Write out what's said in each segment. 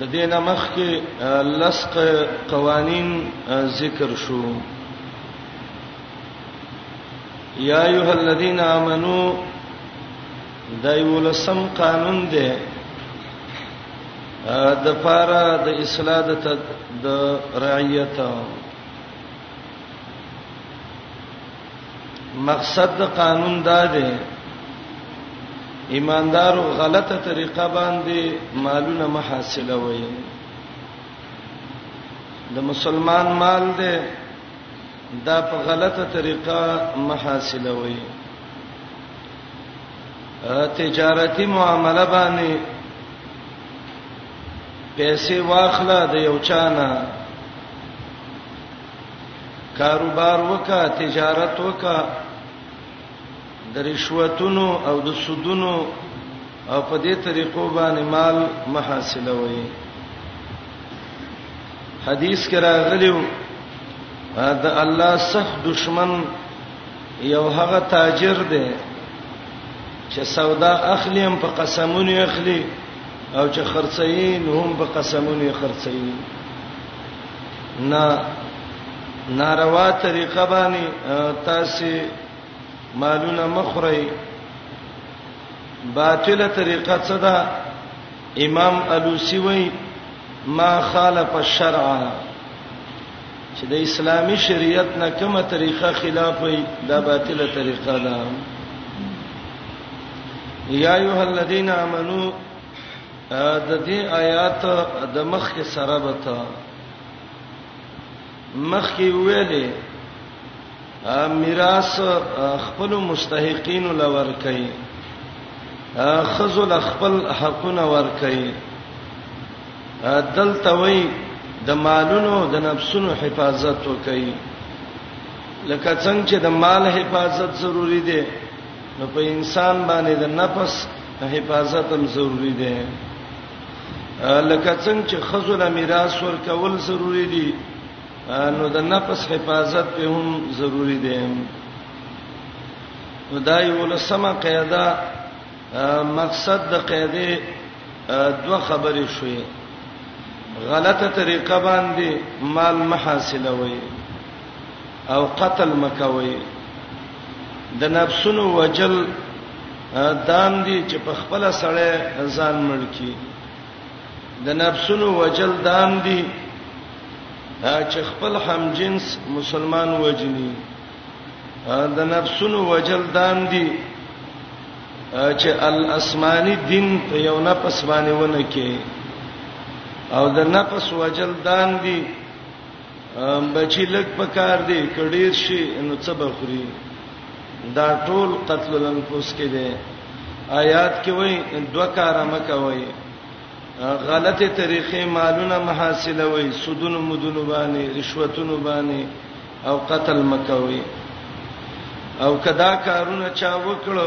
د دین مخ کې لسق قوانین ذکر شو یا ایه الذین آمنو دایولسم قانون دی د پاره د اصلاح د د رعیت مقصد د قانون دا دی ایماندارو غلطه طریقه باندې مالونه محاصله وي د مسلمان مال دی دا په غلطه طریقه محاصله وي تجارتی معامله باندې پیسې واخله د یو چانه کاروبار وکا تجارت وکا د رشوتونو او د سودونو او په دې طریقو باندې مال محاصله وي حدیث کې راغلیو د الله سخت دشمن یو هغه تاجر دی چې سودا اخلي هم په قسمونو اخلي او چې خرڅي هم په قسمونو خرڅي نه ناروا طریقه باندې تاسو مالونه مخری باطله طریقه څه ده امام الوسی وای ما خالف الشرع چې د اسلامي شریعت نه کومه طریقه خلاف وي دا باطله طریقه ده یا ایه الذین آمنو د دې آیات د مخ کې سره بتا مخ کې ویلې میراث خپل مستحقین لور کوي خزل خپل حقونه ور کوي دلته وی د مالونو د نفسونو حفاظت وکړي لکه څنګه چې د مال حفاظت ضروری دی نو په انسان باندې د نفس حفاظت هم ضروری دی لکه څنګه چې خزو له میراث ور کول ضروری دي نو د نفس حفاظت په هم ضروری دی خدای ولسمه قاعده مقصد د قاعده دوه خبرې شوې غلطه طریقه باندې مال محاصله وي او قتل مکوي د نفسونو وجل دام دي چې په خپل سره ځان مړ کی د نفسونو وجل دام دي چې خپل هم جنس مسلمان وجني د نفسونو وجل دام دي چې الاسماني دین په یو نفس باندې ونه کې او د نفس وجل دام دي بچی لګ پکار دی کډیر شي نو څه بخوري دا ټول قتل الانفس کې دی آیات کې وای دوه کار مکوي غلطه طریقې مالونه محاصله وای سودونو مدونو باندې رشوتونو باندې او قتل مکوي او کدا کارونه چا وکړو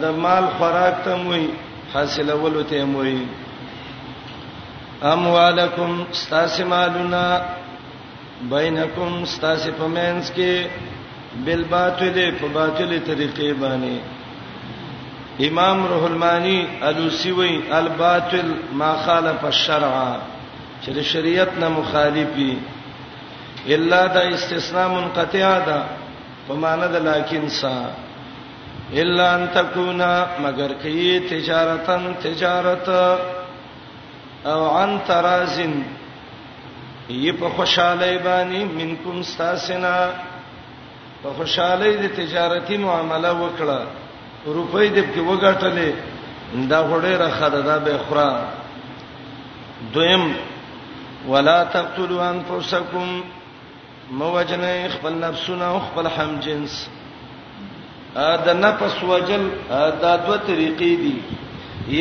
د مال خوراک ته موي حاصلولو ته موي اموالکم استاسمالنا بینکم استاس پمنس کې بالباطل په باطل طریقې باندې امام روح المانی الوسی وی الباطل ما خالف الشرع چې د شریعت نه مخالفي الا دا استثناء منقطع ده په معنا د لکن سا الا ان تکونا مگر کی تجارتن تجارت او عن ترازن یی په خوشاله باندې منکم استاسنا په خوشاله د تجارتی معامله وکړه روپۍ دې کې وګټلې دا غړې راخه ده دا به خورا دویم ولا تقتلوا انفسکم مو وجنه خپل نفسونه او خپل هم جنس ا د نفس وجل دا دوه طریقې دي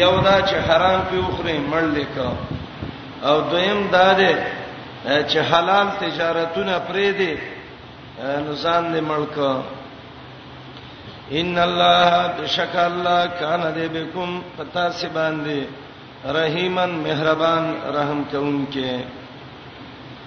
یو دا چې حرام په اخره مړ لیکو او دویم دا ده چې حلال تجارتونه پرې دي نو ځان دې ملک ان الله بشک الله کان دې بكم پتا سی باندې رحیمن مهربان رحم کوونکې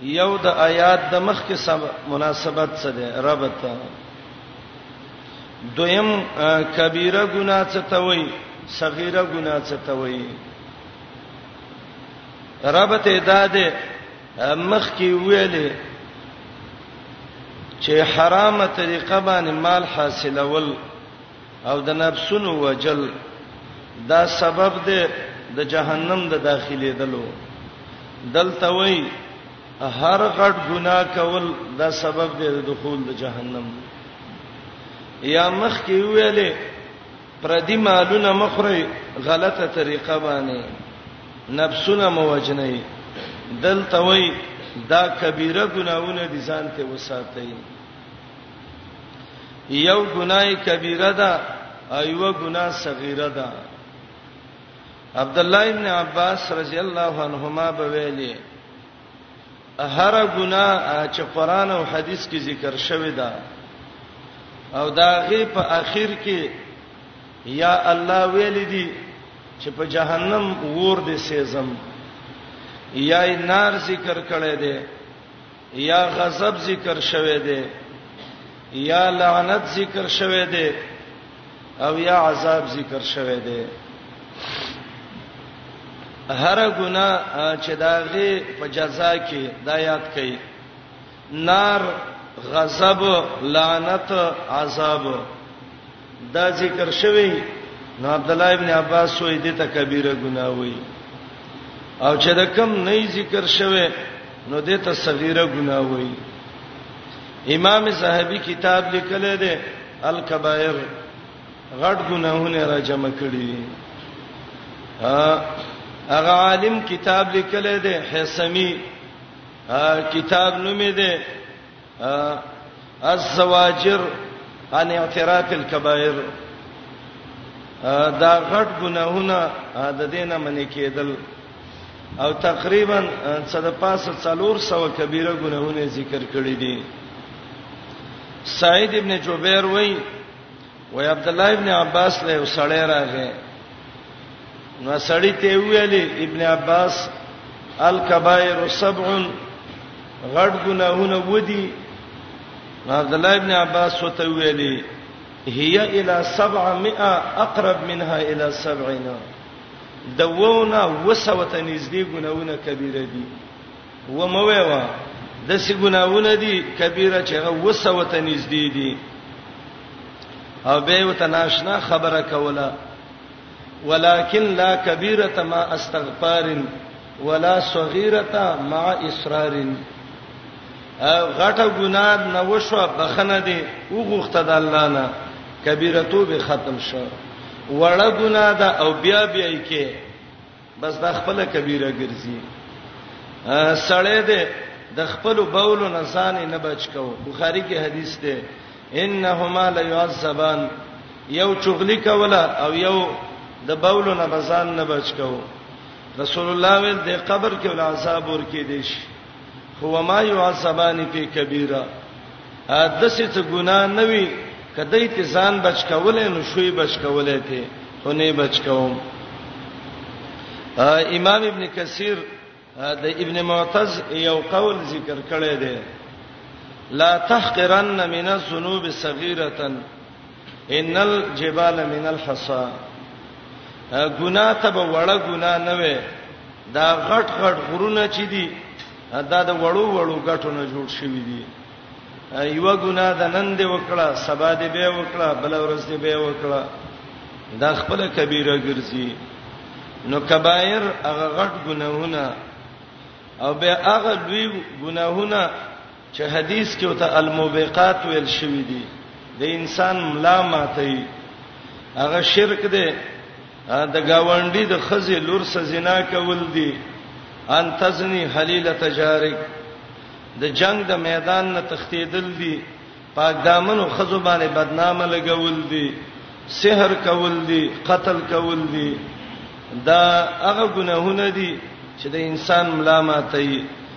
یو د آیات د مخ کې سب مناسبت څه ده ربط دویم کبیره ګناه څه ته وایي صغیره ګناه څه ته وایي ربط ادا ده مخ کې ویلې چې حرامه طریقه باندې مال حاصلول او د نفسونو وژل دا سبب دی د جهنم د داخلي دلو دلته وای هر غټ ګناه کول دا سبب دی د دخول د جهنم یا مخ کې ویلې پردي مالونه مخره غلطه طریقه باندې نفسونه موجنه دلته وای دا کبیره ګناونه دي ځان ته وساتئ یو ګناي کبیره ده او یو ګنا صغیره ده عبد الله ابن عباس رضی الله عنهما به ویلي هر ګنا چې قران او حدیث کې ذکر شوی ده او دا غي په اخر کې یا الله ویل دي چې په جهنم ور دي سيزم یا نار ذکر کړي دي یا غضب ذکر شوه دی یا لعنت ذکر شوه دی او یا عذاب ذکر شوه دی هر ګناه چې داغه په جزا کې دا یاد کړئ نار غضب لعنت عذاب دا ذکر شوی نو عبد الله ابن عباس وې دې ته کبیره ګناه وې او چې دا کم نه ذکر شوی نو دې ته صغیره ګناه وې امام صاحبی کتاب لیکل دی الکبائر غټ ګناهونه را جمع کړی هغه عالم کتاب لیکل دی حسمی کتاب نومې دی الزواجر ان اعتراف الكبائر دا غټ ګناهونه د دینه منې کېدل او تقریبا څه د پاسه 400 کبیره ګناهونه ذکر کړی دي سعید ابن جبیر وایي وای عبد الله ابن عباس له وسړی راغی نو سړی ته ویل ابن عباس الکبائر سبع غړ ګناهونه ودی عبد الله ابن عباس وته ویل هي الى 700 اقرب منها الى 70 دونه وسوته نږدې ګناهونه کبیره دي و مو ویوا د سی ګناونه دي کبیره چې هغه وسوت نږدې دي او به وت ناشنا خبره کوله ولکن لا کبیره ما استغفار ولا صغیره ما اصرار غټه ګناه نه وشو بخنه دي او غوخته د الله نه کبیرتو به ختم شو وړه ګناه ده او بیا بیا یې کې بس دا خپل کبیره ګرځي سړې دې د خپل بول نه ځان نه بچ کو بخاری کې حدیث ده انهما لا يعذبان یو چغلی کولا او یو د بول نه بزان نه بچ کو رسول الله ویل د قبر کې ول عذاب ور کې دي شي هو ما يعذبان فی کبیره دسه څه ګناه نه وی کدی ته ځان بچ کولې نو شوی بچ کولې ته خو نه بچ کوم امام ابن کثیر د ابن معتز یو قول ذکر کړی دی لا تحقرن من الذنوب صغیره ان الجبال من الحصى ګنا ته به وړه ګنا نه وي دا غټ غټ غرونه چې دي دا د وړو وړو غټو نه جوړ شوی دي یو ګنا د نن دی وکړه سبا دی به وکړه بل ورځ دی به وکړه دا خپل کبیره ګرځي نو کبایر هغه غټ ګناهونه او به هغه لوی ګناهونه چې حدیث کې وته الموبقات ویل شوی دی د انسان ملا ماتي هغه شرک دی د گاونډي د خزي لور سره زنا کول دي ان تزنی حلیل تجارک د جنگ د میدان نه تختیدل دي پاک دامنو خزو باندې بدنامه لګول دي سحر کول دي قتل کول دي دا هغه ګناهونه دي چې د انسان ملامتای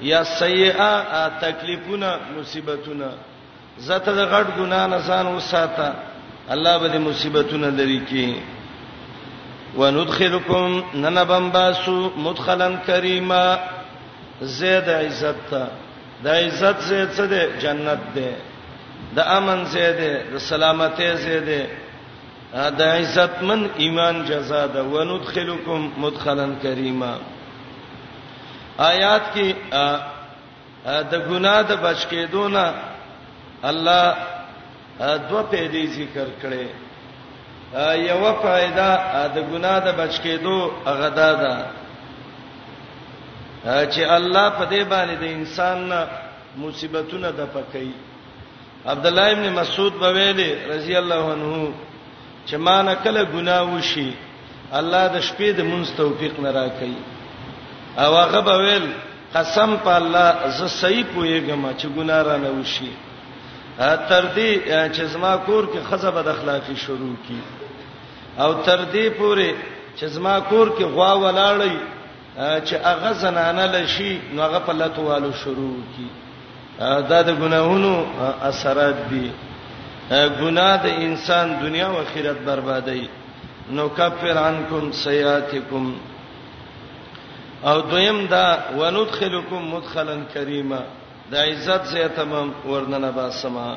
یا سیئه تکلیفونه مصیبتونه زته د غټ ګنا نه ځان وساته الله به دې مصیبتونه لري کی وندخلکم ننبم باسو مدخلن کریما زید عزت تا د عزت زید څه ده جنت ده د امن زید ده د سلامتی زید ده د عزت من ایمان جزاء ده وندخلکم مدخلن کریما آیات کې د ګناه د بچ کېدو نه الله دوه پیدې ذکر کړي یو فائدہ د ګناه د بچ کېدو هغه ده دا چې الله په دې باندې د انسان مصیبتونه د پکې عبد الله ابن مسعود به ویل رضی الله عنه چې ما نه کله ګناه وشي الله د شپې د مونږ توفیق نه راکړي او هغه به ویل قسم په الله زه صحیح پوهیږم چې ګناه را نه وشي تر دې چې زما کور کې خزه بد اخلاقی شروع کی او تر دې پورې چې زما کور کې غوا ولاړی چې هغه زنانه لشي نو هغه په لتو والو شروع کی دا د ګناهونو اثرات دي ګناه د انسان دنیا او آخرت بربادي نو کفر عنکم سیئاتکم او دویم دا وندخلکم مدخلا کریما د عزت زیاتمم ورننه باسما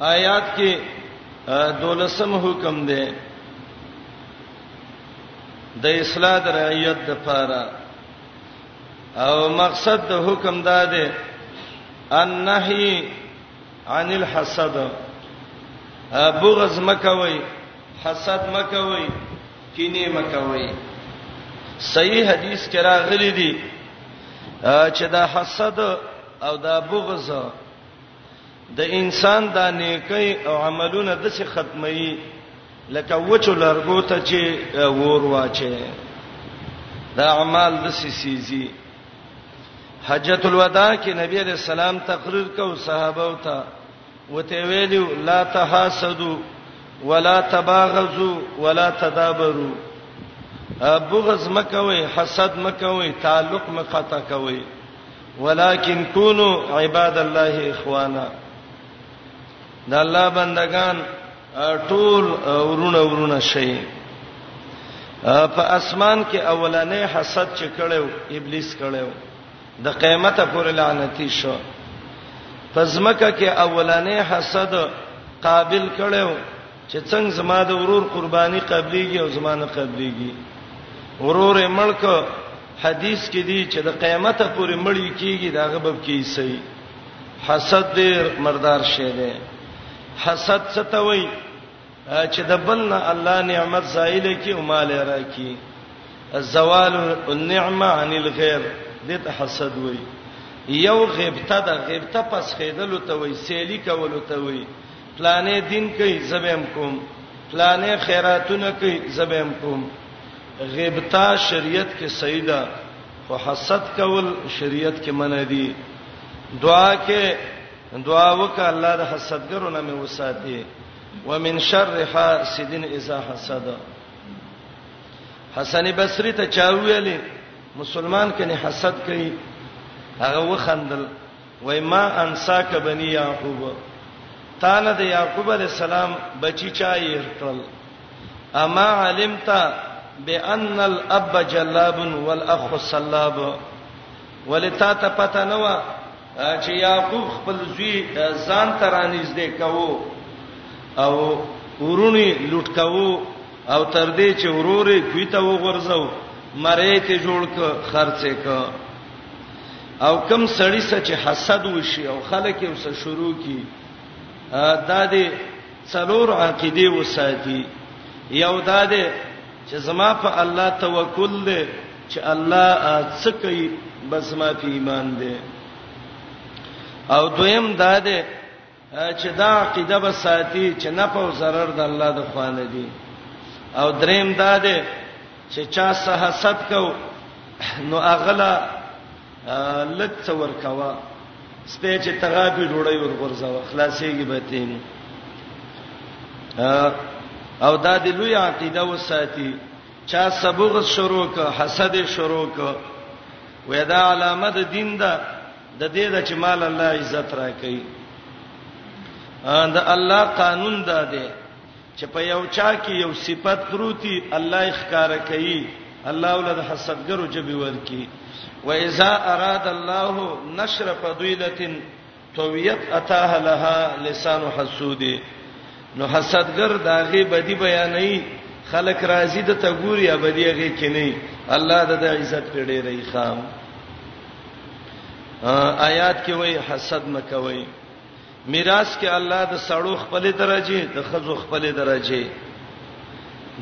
آیات کې دولسم حکم دی د اصلاح د رعیت د پاره او مقصد د حکم دا دی النهی عن الحسد بغض مکوي حسد مکوي کینه مکوي صحیح حدیث کې راغلي دي چې دا حسد او دا بغض د انسان دا نیکي او عملونه د څه ختمي لکه وچو لرګو ته چې ور واچي دا اعمال د سیسیزي حجۃ الوداع کې نبی علیہ السلام تقریر کو صحابه او ته وته ویلو لا تحاسدوا ولا تباغضوا ولا تدابروا بغض مکوي حسد مکوي تعلق مقطع کوي ولکن کونو عباد الله اخوانا د الله بندگان ټول ورونه ورونه شي په اسمان کې اولنې حسد چې کړو ابلیس کړو د قیامت پر لعنتی شو پزمکه کې اولنې حسد قابل کړو چې څنګه زما د ورور قرباني قبليږي او زما نه قبليږي ورور یې ملک حدیث کې دی چې د قیامت پورې مړی کیږي دا غبب کیسي حسد ډیر مردار شی دی حسد څه ته وایي چې د بل نه الله نعمت زایل کی او مال راکی زوال النعمه عن الغير دې ته حسد وایي یو غیبته د غیبته پس خیدل ته وایي سیلی کول ته وایي فلانه دین کوي زبم کوم فلانه خیراتونه کوي زبم کوم غیبتا شریعت کې صحیح ده خو حسد کول شریعت کې منع دي دعا کې دعا وکړه الله د حسدګرو نه مې وساتي ومن شر حاسد اذا حسد حسن بصری ته چا ویلې مسلمان کني حسد کوي هغه وخندل وای ما انساک بنی یعقوب تا نه د یعقوب علی السلام بچی چا یې کړل اما علمت بان الاب جلاب والاخ صلاب ولتا ته پته نه و چې یعقوب خپل زوی ځان ترانیز دی کوو او ورونی لوټ کوو او تر دې چې ورورې کوي ته وغورځو مریته جوړ ک خرڅه ک او کم سړی سره چې حسد وشي او خلک یې وسه شروع کی دا دې څلور عقیده وساتي یو دا دې چې زما په الله توکل دې چې الله څه کوي بس ما په ایمان دې او دویم دا دې چې دا عقیده به ساتي چې نه په zarar د الله د خوانه دي او دریم دا ده چې چا سه حسد کو نو اغلا لک څور کوا سپه چې تغابي ډوړی ور غرزاو خلاصيږي به تین او دا د لوی عقیده وساتي چا سبغ شروع ک حسد شروع ک ودا علامه د دین ده د دې د چې مال الله عزت راکړي دا الله قانون دا دی چې په یو چا کې یو صفت پروتي الله ښکار کوي الله ولد حسدګرو جبي ورکی و اذا اراد الله نشر فضيله تويت اتاها لها لسان حسود نو حسدګر داغه بدی بیانې خلق راضی د تګوري ابدیږي کینی الله د عزت پیړې رہی خام آیات کې وایي حسد مکوي میراث کې الله د سړو خپل درجه د خزو خپل درجه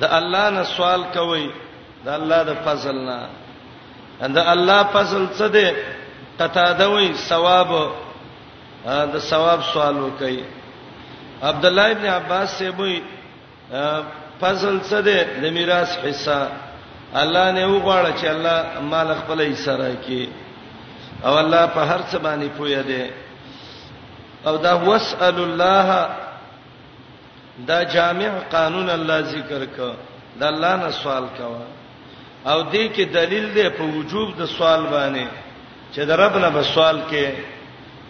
د الله نه سوال کوي د الله د فضل نه اند الله فضل څه دی قطاده وي ثواب د ثواب سوال وکي عبد الله ابن عباس سے وي فضل څه ده د میراث حصہ الله نه وغواړه چې الله مال خپل یې سره کې او الله په هر څه باندې پوهه ده او دا واسال الله دا جامع قانون الله ذکر ک دا الله نه سوال کوا او دې کې دلیل دی په وجوب د سوال باندې چې د رب نه به سوال کې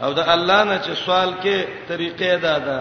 او د الله نه چې سوال کې طریقې دا ده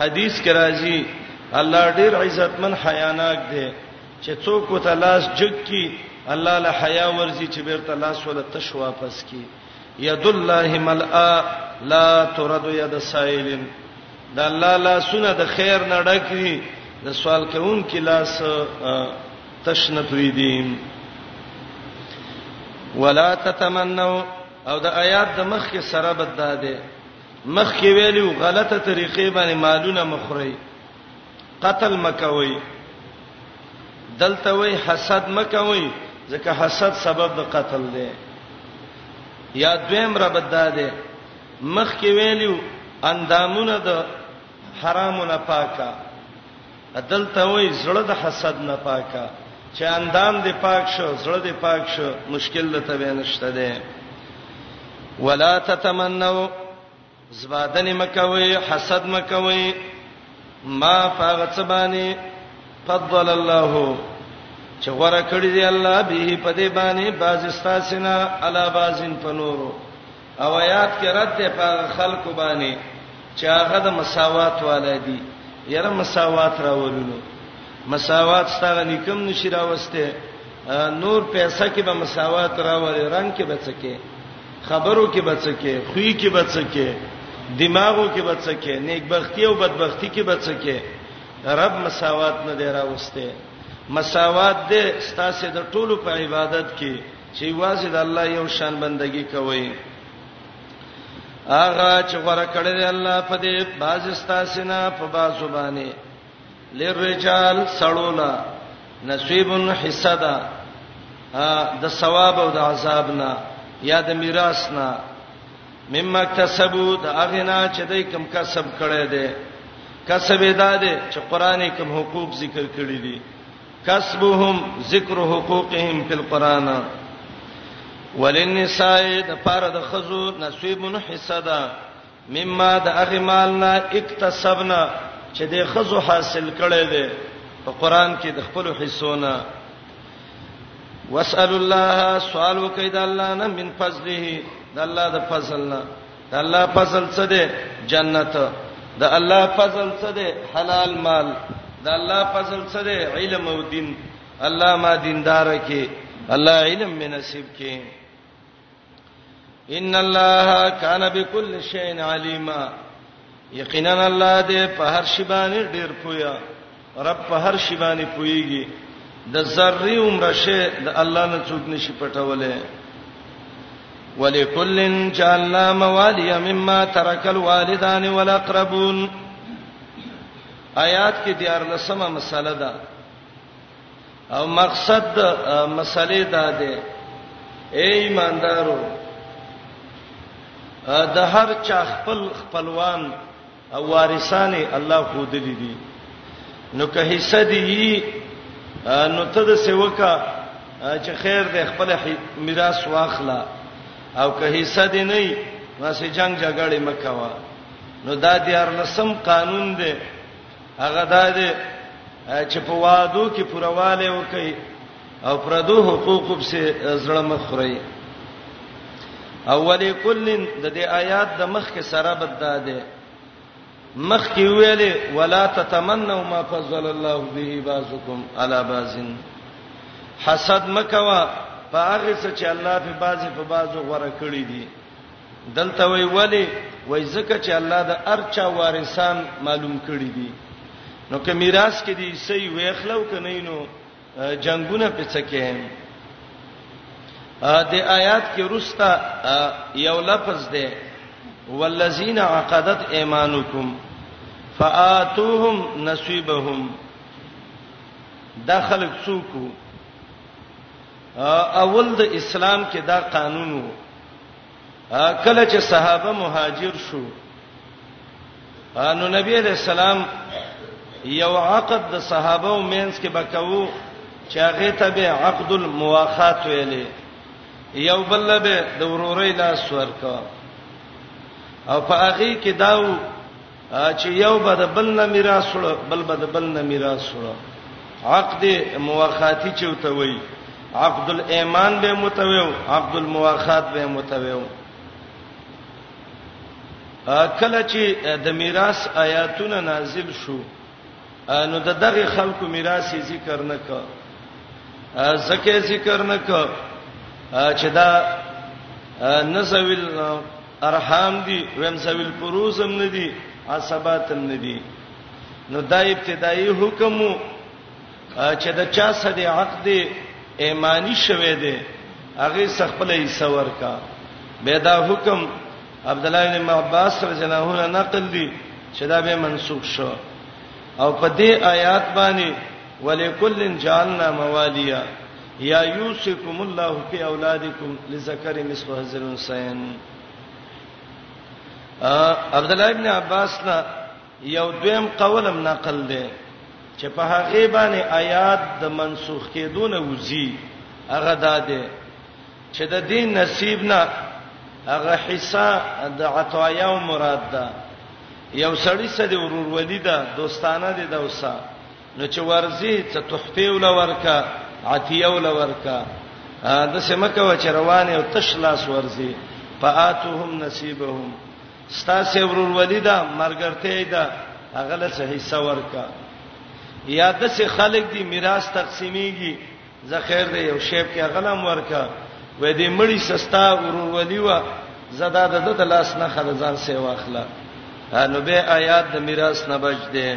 حدیث کې راځي الله ډیر عزتمن حیاناک دی چې څوک ته لاس جګ کی الله له حیا ورزي چې بیرته لاس ولا تش واپس کی ید الله ملآ لا ترد ید سائلن د الله لا سونه د خیر نه ډکې د سوال کوون کې لاس تشنه پریدیم ولا تتمنوا او د آیات د مخ کې سره بد ده مخکې ویلو غلطه طریقې باندې مالونه مخوري قتل مکوي دلته وی حسد مکوي ځکه حسد سبب د قتل دی یا دویم رب داده مخکې ویلو اندامونه د حرامو نه پاکه دلته وای زړه د حسد نه پاکه چې اندام دې پاک شو زړه دې پاک شو مشکل د تبه نشته ده ولا تتمنوا زبادن مکوي حسد مکوي ما فغصبانی فضل الله چې غره کړی دی الله به په دې باندې باز استاسنا علا بازن پنورو او آیات کې رد ده په خلق باندې چې هغه د مساوات والدي یره مساوات راولونو مساوات ستاره نکم نشي راوسته نور پیسې کې به مساوات راوړي رنگ کې بچکه خبرو کې بچکه خوې کې بچکه دماغو کې بچکه نیکبختی او بدبختی کې بچکه رب مساوات نه دی راوسته مساوات دې ستاسو د ټولو په عبادت کې چې یوازې د الله یو شان بندگی کوئ هغه چې غره کړی دی الله په دې باز استاسینا په باز باندې لرجال سړولا نصیب حسدا د ثواب او د عذاب نه یا د میراث نه مما اکتسبو د اغنا چې دای کم کسب کړی دی کسب ادا دی چې قران کوم حقوق ذکر کړی دي کسبهم ذکر حقوقهم فی القرآن وللنساء د پاره د خزو نصیب حصہ ده مما د اغه مالنا اکتسبنا چې د خزو حاصل کړي دي په قران کې د خپل حصونه واسال الله سوالو کوي د الله نه من فضله د الله د فضلنا د الله فضل څه دی جنت د الله فضل څه دی حلال مال د الله فضل څه دی علم او دین الله ما دیندار کې الله علم می نصیب کې ان الله کان بكل شیء علیما یقینا الله دې په هر شی باندې ډیر پویا رب په هر شی باندې پویږي د ذری عمر شه د الله نه څوک نشي پټولې ولکلن جعلنا موالیا مما ترک الوالدان والاقربون آیات کې دیار لسمه مسله ده او مقصد مسلې دا ده اے ایماندارو د هر چا خپل خپلوان او وارثان الله خو دې دي نو که حصہ دی نو ته د سیوکا چې خیر دې خپل میراث واخلا او که حصہ دی نه واسه جنگ جګړه مکوا نو دا دیار لسم قانون دی هغه دا دی چې په وادو کې پرواله وکي او پردو حقوق په زړه مخ خوري اولې کلن د دې آیات د مخ کې سره بد ده مخ کې ویلې ولا تتمنوا ما فضل الله به بعضکم علی بعض حسد مکوا په هغه څه چې الله په بعضي په بعضو غوړه کړی دي دلته وی ولی وای زکه چې الله د ارچا وارثان معلوم کړی دي نو که میراث کې دي سي ویخلو کنه نو جنگونه پڅکه د آیات کې رستا یو لفظ دی والذین عقدت ایمانکم فآتوهم نصیبهم داخل څوک اول د اسلام کې دا قانون وو کله چې صحابه مهاجر شو نو نبی علیہ السلام یو عقد د صحابه او مینس کې بکاو چې هغه ته به عقد المواخات ویلې یو بل به د ورورې لاس ورکا او په هغه کې داو چې یو به د بل نه میراث وړو بل به د بل نه میراث وړو عقد مواخاتی چوته وای عقد الایمان به متویو عقد المواخات به متویو کله چې د میراث آیاتونه نازل شو نو د دغه خلکو میراث ذکر نه کا زکه ذکر نه کا چې دا نسویل ارحام دي ویم سویل پروزم نه دي عصباتم نه دي نو دا ابتدایي حکم چې د چا سره عقد ایمانی شوه دی هغه سخپل یې سور کا به دا حکم عبد الله بن عباس رضی الله عنه نقل دي چې دا به منسوخ شو او په دې آیات باندې ولکل جعلنا موالیا یا یوصیکم الله فی اولادکم لذکر مثل حظ الانثیین عبد الله ابن عباس نا یو دویم قولم نقل دی چې په هغه باندې آیات د منسوخ کېدو نه وځي هغه داده چې د دین نصیب نه هغه حصہ د عطایا او مراد ده یو سړی سره ورور ولیدا دوستانه دي دا وسه نو چې ورزي څه تحفه ول ورکا عتیه ول ورکا د سمکه و چې روان او تشلاس ورزي فاتهم نصیبهم ستاسو ورور ولیدا مرګرته دا هغه له حصہ ورکا یا د څه خلک دی میراث تقسیمیږي زخیر دی یو شیب کې غلم ورکا وې دې مړی سستا ورور ولی و زدا د د لاس نه خلزان سی واخله نو به آیات د میراث نه بچ دی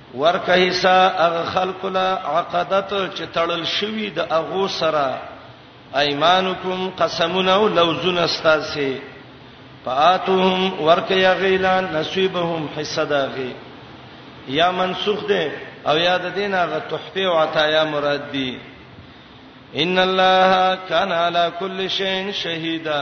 ورکه حصہ هغه خلق لا عقدت چې تړل شوی د اغو سره ايمانکم قسمونه او لوزونه استاسي فاتهم ورکه یا غیلان نصیبهم حصہ داغي یا منسوخ ده او یا د دین هغه تحفه او عطایا مراد دي ان الله کان علی کل شیء شهیدا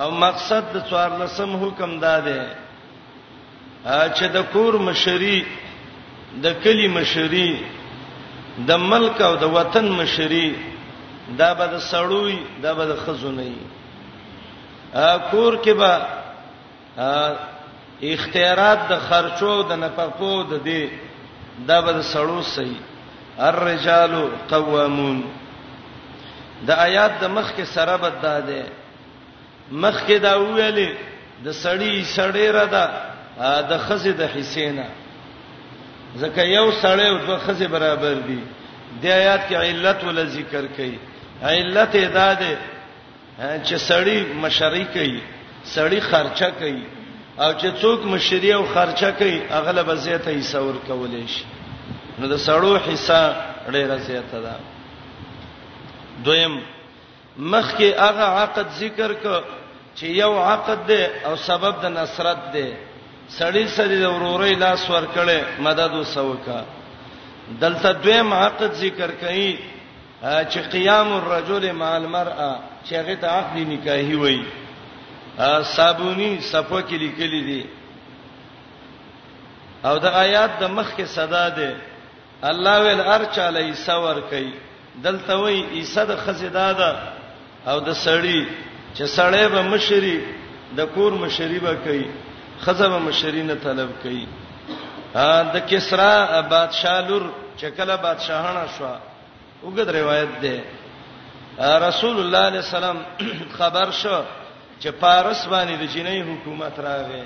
او مقصد د څوار لسم حکم دا دی چې د کور مشری د کلی مشری د ملک او د وطن مشری دا به د سړوي دا به د خزونه وي کور کې به اختیارات د خرچو د نفقو د دې د بل سړو سي الرجال قوامون د آیات د مخ کې سره بد ده مخ کې دا ویلې د سړی سړی را ده د خزې د حسینا ځکه یو سړی او دوه خزې برابر دي د آیات کې علت ول ذکر کړي علت ادا ده چې سړی مشرۍ کوي سړی خرچه کوي او چې څوک مشری او خرچه کوي اغلب زیاته یې سور کولې شي نو د سړو حصہ ډیره زیاته ده دویم مخکې هغه عقد ذکر ک چې یو عقد ده او سبب د نصرت ده سړی سړی د ورورې لاس ور کړي مدد وسوکا دلته دویم عقد ذکر کړي چې قیام الرجل مع المرأه چې هغه ته عقد نکاحي وایي صابونی صفو کې لیکلي دي او د آیات د مخ کې صدا ده الله ول ارچاله عیسی ور کوي دلته وی عیسی د خزیدا ده او د سړی چې سړی به مشری د کور مشری به کوي خزه به مشری نه طلب کوي د کسرا بادشاہ لور چې کله بادشاہانه شو وګد روایت ده رسول الله علیه السلام خبر شو چې پارس باندې د جنې حکومت راغی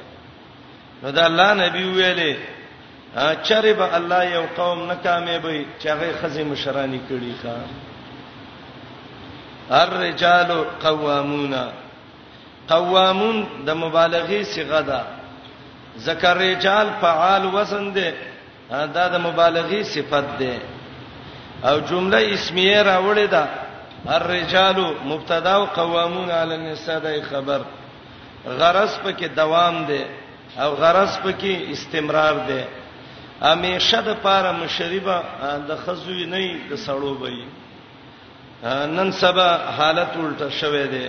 نو دا الله نبی ویلې چرب الله یو قوم نه کامیابی چې هغه خزي مشرانی کړي ښا الرجال قوامون قوامون د مبالغه صيغه ده ذکر رجال فعال وزن ده دا د مبالغي صفت ده او جمله اسمیه راوړې ده الرجال مبتدا او قوامون علی النساء د خبر غرض پکې دوام ده او غرض پکې استمرار ده همیشه د پاره مشریبه د خزوی نه د سړو وي نن سبا حالت الټه شوه دی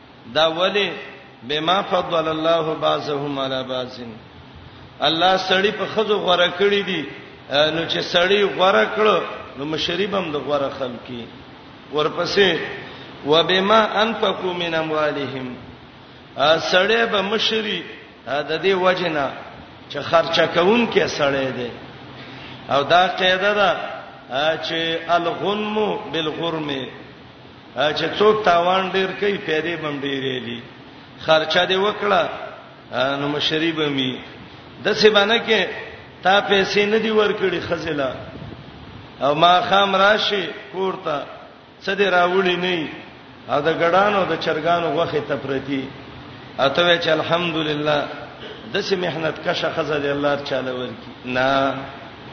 دا ولی بما فضل الله بعضهم على بعض الله سړی په خزو غره کړی دی نو چې سړی غره کړو نو مشربم د غره خلکی ورپسې وبما انفقوا من اموالهم سړی به مشری د دې وجنه چې خرچه کوون کې سړی دی او دا قاعده ده چې الغنم بالغرم چې څوک تاوان ډیر کوي پیدا بم ډیرې دي خرچه دی وکړه نو مشری به می د څه باندې کې تا پیسې نه دی ورکړي خزله او ما خام راشي کوړتا څه دی راوړي نه او د ګډانو د چرګانو غوخه تپرتی اته وی چې الحمدلله د څه مهنت کشه خزه دی الله تعالی ورکی نه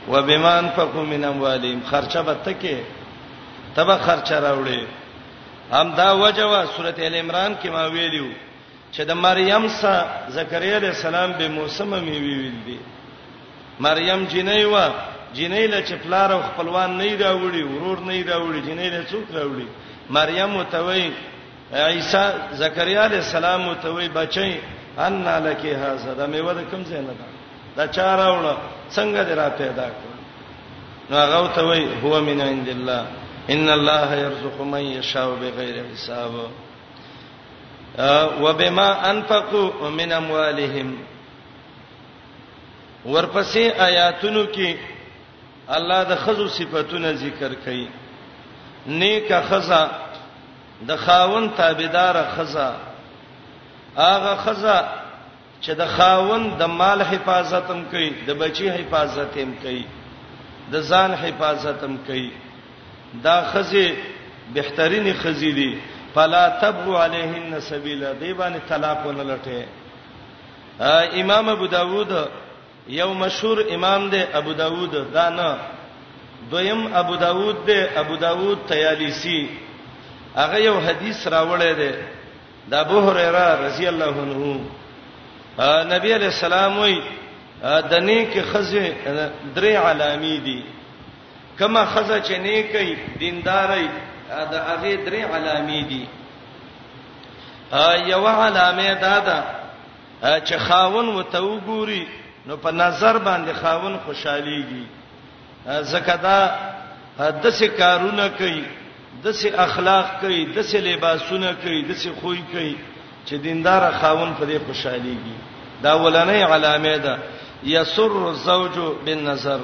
وبمان فقو من اموالهم خرچه به تکه تبه خرچه راوړي هم دا وجه وا سورته ال عمران کې ما ویلو چې د مریم سره زکریا علی السلام به موسم می ویل دي مریم جنې وا جنې له چپلار او خپلوان نه راوړي ورور نه راوړي جنې له څوک راوړي مریم متوي عیسی زکریا علیہ السلام ته وی بچی ان لک هاذا د میوه د کوم ځای نه ده دا چاره وړه څنګه درا پیدا کړ نو هغه ته وی هو من عند الله ان الله يرزق من يشاء بغیر حساب وبما انفقوا من اموالهم ورپسې آیاتونو کې الله د خزو صفاتونه ذکر کړي نیکه خزا د خاوند تابعدار خزه هغه خزه چې د خاوند د مال حفاظت هم کوي د بچي حفاظت هم کوي د ځان حفاظت هم کوي دا خزه بهترینې خزې دي فلا تبغوا عليهن سبيلا دی باندې طلاق ونه لټه امام ابو داوود یو مشهور امام دی ابو داوود دا نه دویم ابو داوود دی ابو داوود تیالیسی هغه یو حدیث راوړی دی د ابو هريره رضی الله عنه نبی علیہ السلام وی د نیک خزه درې علامی دي کما خزه چې نیکي دینداري د هغه درې علامی دي یو علامه دا ده چې خاون وته وګوري نو په نظر باندې خاون خوشاليږي زکه دا د څه کارونه کوي د څه اخلاق کوي د څه لباسونه کوي د څه خوې کوي چې دیندار خاون په دې خوشاليږي دا ولنې علامه ده یسر الزوج بالنظر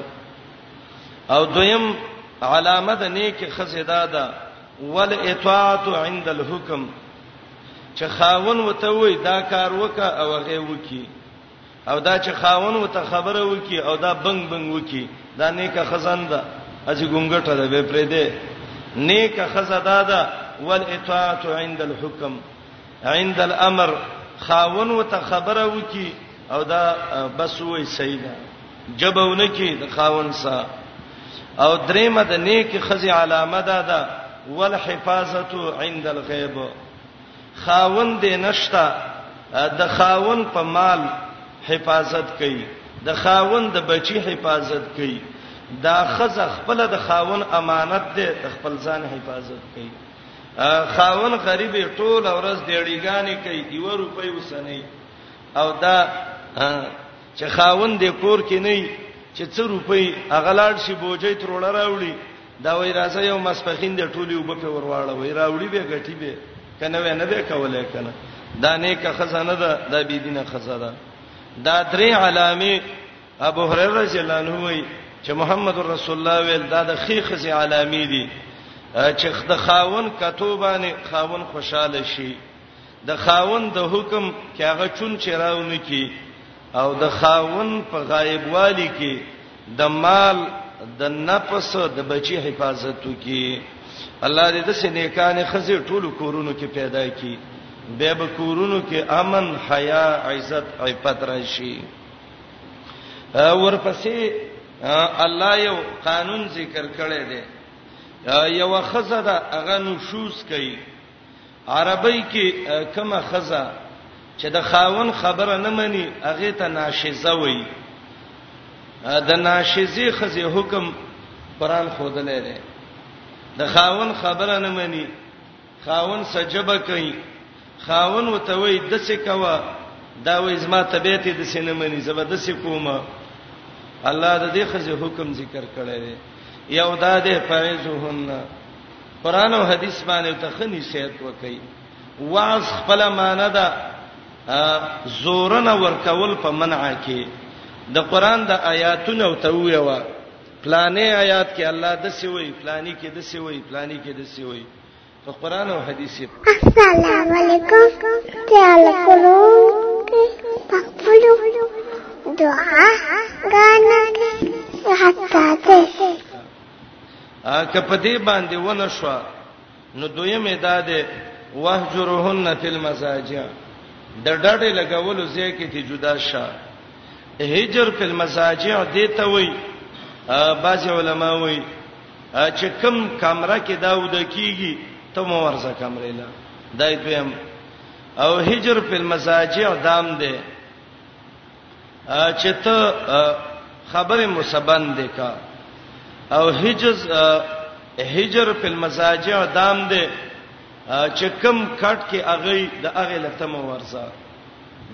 او دویم علامه ده نیک خزیدا ده ول اطاعت عند الحكم چې خاون وته وای دا کار وکا او هغه وکی او دا چې خاون وته خبره وکی او دا بنګ بنګ وکی دا نیکه خزان ده اسی ګونګټه ده به پرې ده نیکه خزا ده ده ول اطاعت عند الحكم عند الامر خاون وته خبره وکی او دا بس وای سیدا جبونه کې د خاون سره او درېمه د نیک خزي علامه ده ده والحفاظت عند الغیب خاون دې نشتا د خاون په مال حفاظت کوي د خاون د بچی حفاظت کوي دا خزه خپل د خاون امانت ده د خپل ځان حفاظت کوي خاون غریب ټول ورځ دیړیګانی کوي یو روپۍ وسنی او دا چې خاوند دې کور کې نه وي چې څو روپۍ اغلاړ شي بوجي تروړه راوړي دا وای راځه یو مسپخین دې ټولي وب په ورواړه وای راوړي به غټي به کنه و نه به کولای کنه دا نیکه خزانه ده دا بی دینه خزانه دا درې علامه ابو هريره رضی الله عنه وای چې محمد رسول الله ویل دا د خې خزي علامه دي چې د خاون کتوبانه خاون خوشاله شي د خاوند د حکم کې هغه چون چراو نه کی او د خاوند په غایبوالي کې د مال د نفس د بچی حفاظت وکي الله دې د سنیکانې خزه ټولو کورونو کې پیدا کړي به به کورونو کې امن حیا عزت عفت راشي ورپسې الله یو قانون ذکر کړی دی یو خزه دا هغه نشوز کوي عربی کې کما خزا چې د خاون خبره نه مني هغه ته ناشزه وایي د ناشزه خزه حکم قران خودلې ده د خاون خبره نه مني خاون سجبه کوي خاون وتوي د څه کوا دا وې زما طبيعت د څه نه مني زما د څه کومه الله د دې خزه حکم ذکر کړی دی یو دا دې فایزهن قران او حدیث باندې ته خني سیت وکي واز خپل معنی ده زورنه ورکول په منع کې د قران د آیاتونو او تویوا پلانې آیات کې الله د سی وی پلانې کې د سی وی پلانې کې د سی وی په قران او حدیث السلام علیکم تعال کولو پخپلو دعا غانا حتا ته که په دې باندې ونه شو نو دویم ادا ده وهجرهن فی المزاجع د ډډې لګولو ځای کې ته جدا شه هجر فی المزاجع دې ته وای بعض علما وای چې کم کمره کې دا ود کیږي ته مو ورزه کمرې لا دای دویم او هجر فی المزاجع دام ده چې ته خبره مسبند کا او حجز هجر په المزاجع دام دې چې کم کټ کې اغه د اغه لتم ورزه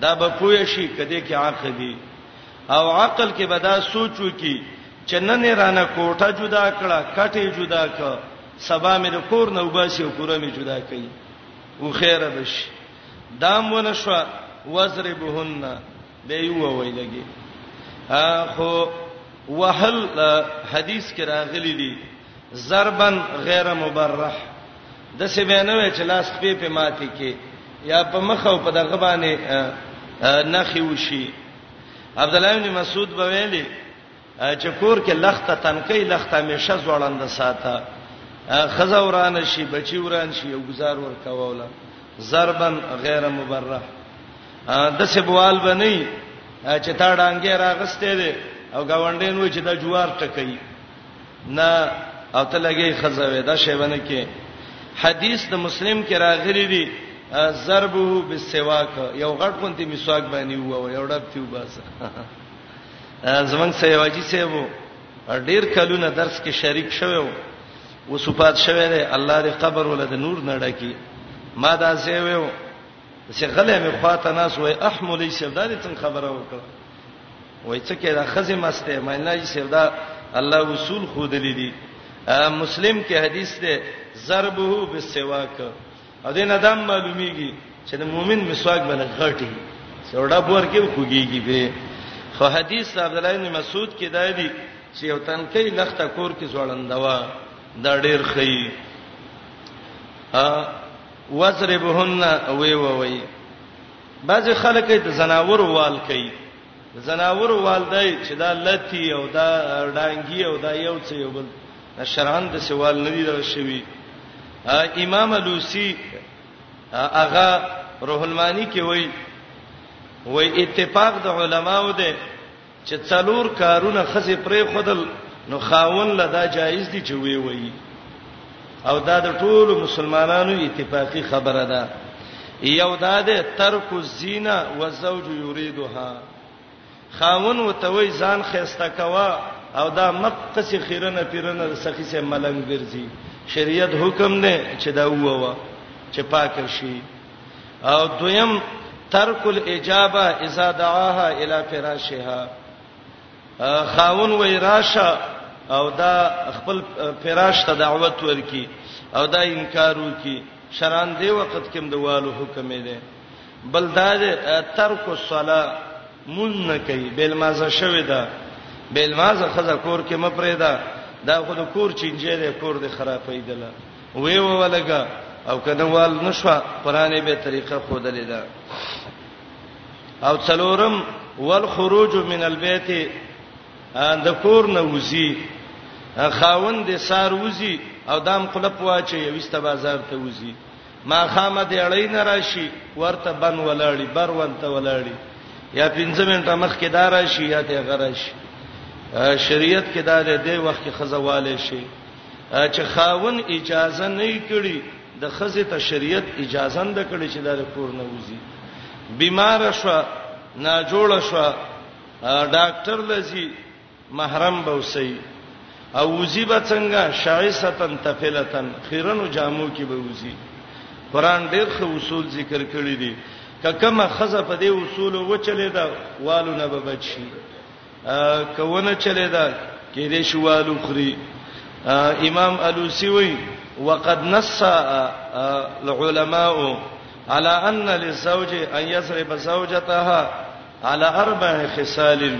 دا به پوه شي کده کې عقدي او عقل کې به دا سوچو کې چې نن رانه کوټه جدا کړه کټه جدا کړه سبا مې د کور نو باسي او کور مې جدا کړي او خیره بشي دام ونشو وزربهن به یو وای لګي اخو وهل حدیث کې راغلي دي ضربن غیر مبرح د څه بینوي چې لاس په په ماتي کې یا په مخ او په دغه باندې نخي وشي عبد الله بن مسعود بویلی چې کور کې لخته تنکۍ لخته همیشه ځوړند ساته خزه وران شي بچي وران شي او گزار ور کاوله ضربن غیر مبرح د سبوال بنئ چې تا ډانګې راغستې دي او گاونډین و چې دا جوار ټکې نه او ته لګي خزه وې دا شی باندې کې حدیث د مسلم کې راغلي دي ضربه بالسواک یو غټ کونتی مسواک باندې وو یو ډب تیوباسه زمنګ سیواجی سیبو ډیر کلونه درس کې شریک شوو وسوپات شوه دی الله دې قبر ولد نور نه ډکی ما دا سیوو چې غلې مې خواته ناس وای احملې سیدا دې څنګه خبره وکړه وای څه کې دا خزې مسته مې نه سیدا الله وصول خود لیدي مسلم کې حدیث ده ضربه بالسواک او دین ادم معلومیږي چې د مؤمن مسواک باندې غټي سوډا بور کې خوګيږي به خو حدیث عبد الله بن مسعود کې دا دی چې یو تنکي لخته کور کې ځوړندوا دا ډیر خي ا وزربهن وی وی وی بعض خلک د زناور وال کوي زناور والدای چې دا لتی او دا ډانګي او دا یو څه یو بل شرعاً د سوال نه دی دغه شوی امام لوسی اغا روح المانی کې وای وای اتفاق د علماو ده چې څلور کارونه خزه پرې خدل نو خاون لدا جایز دي چې وی وی او دا د ټولو مسلمانانو اتفاقی خبره ده یو دا ده ترک الزینا والزوج یریدها خاوند ورته وایي، ځان ښایسته کوه او دا مه قصې خیرنه پیرنه د سخي صاحب ملنګ ګرځي. شریعت حکم دی چې دا ووه چې پاکه شي. او دویم ترک الاجابه اذا دعاها الی فراشها خاون وای راشه او دا خپل فراش ته دعوت ورکی او دا انکار وکي شران دی وخت کې د والو حکم دی بل دا دی ترک الصلاه مون نه کوي بل مازه شوی دا بل مازه خزه کور کې مپرې دا دا خو د کور چینجه دی کور دی خرابې دله وی ولګه او کنه وال نشوا قران به طریقه خودلې ده او څلورم والخروج من البيت د کور نه وزي خاوند سار وزي او دام قلپ واچي وسته بازار ته وزي ماښامه د اړۍ نه راشي ورته بن ولاړی بر ونته ولاړی یا 15 منټه مخکې دا راشي یا ته غرش شریعت کې دا د دې وخت کې خزواله شي چې خاون اجازه نه کړي د خزه ته شریعت اجازه نه کړي چې دا کور نه وځي بیمار شو نه جوړ شو ډاکټر لذي محرم به اوسئ او وزي به څنګه شایستن تفلتن خیرنو جامو کې به وزي قران ډېر ښه اصول ذکر کړی دي ککما خزه په دې اصول و چلے دا والو نه به بچي کونه چلے دا کې دې شوالو خري امام الوسی وی وقد نص العلماء على ان للزوج ان يسرب زوجتها على اربع خصال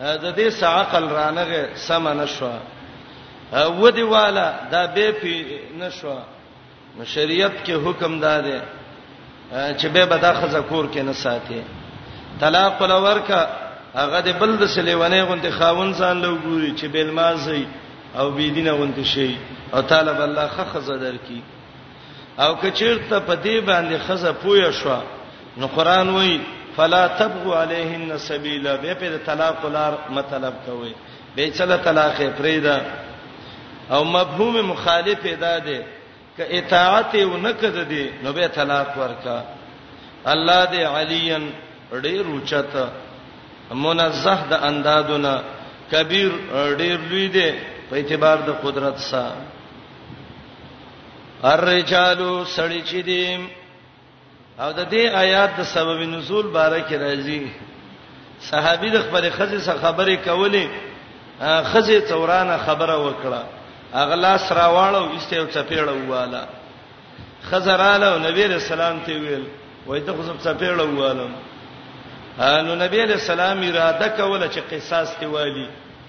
د دې څه عقل رانغه سم نه شو و دی والا دا به پی نه شو نو شریعت کې حکم داده چې به بدا خزه کور کې نه ساتي طلاق لورکا هغه د بل د سلیوانې غونډه خاون ځان له ګوري چې بل مازي او بيدینه غونډه شي او طالب الله خخزه درکې او کچیرته په دې باندې خزه پویا شو نو قران وای فلا تبغوا عليهن سبيلا به په طلاق لار مطلب کوي به چله طلاق پریدا او مفهوم مخالف ادا دی ک اطاعت یو نکد دی نو به طلاق ورکا الله دی علین ډیر اوچت منزه د اندادونه کبیر ډیر لوی دی په اعتبار د قدرت سره الرجال سړی چې دی او د دې آیات د سبب نزول باره کې راځي صحابي د خپل خزه سره خبرې کولې خزه تورانه خبره وکړه اغلا سراواړو ایسته او چپېړه واله خزراله او نبی رسول الله ته ویل وای ته خو چپېړه واله نو نبی رسول الله اراده کوله چې قصاص ته والی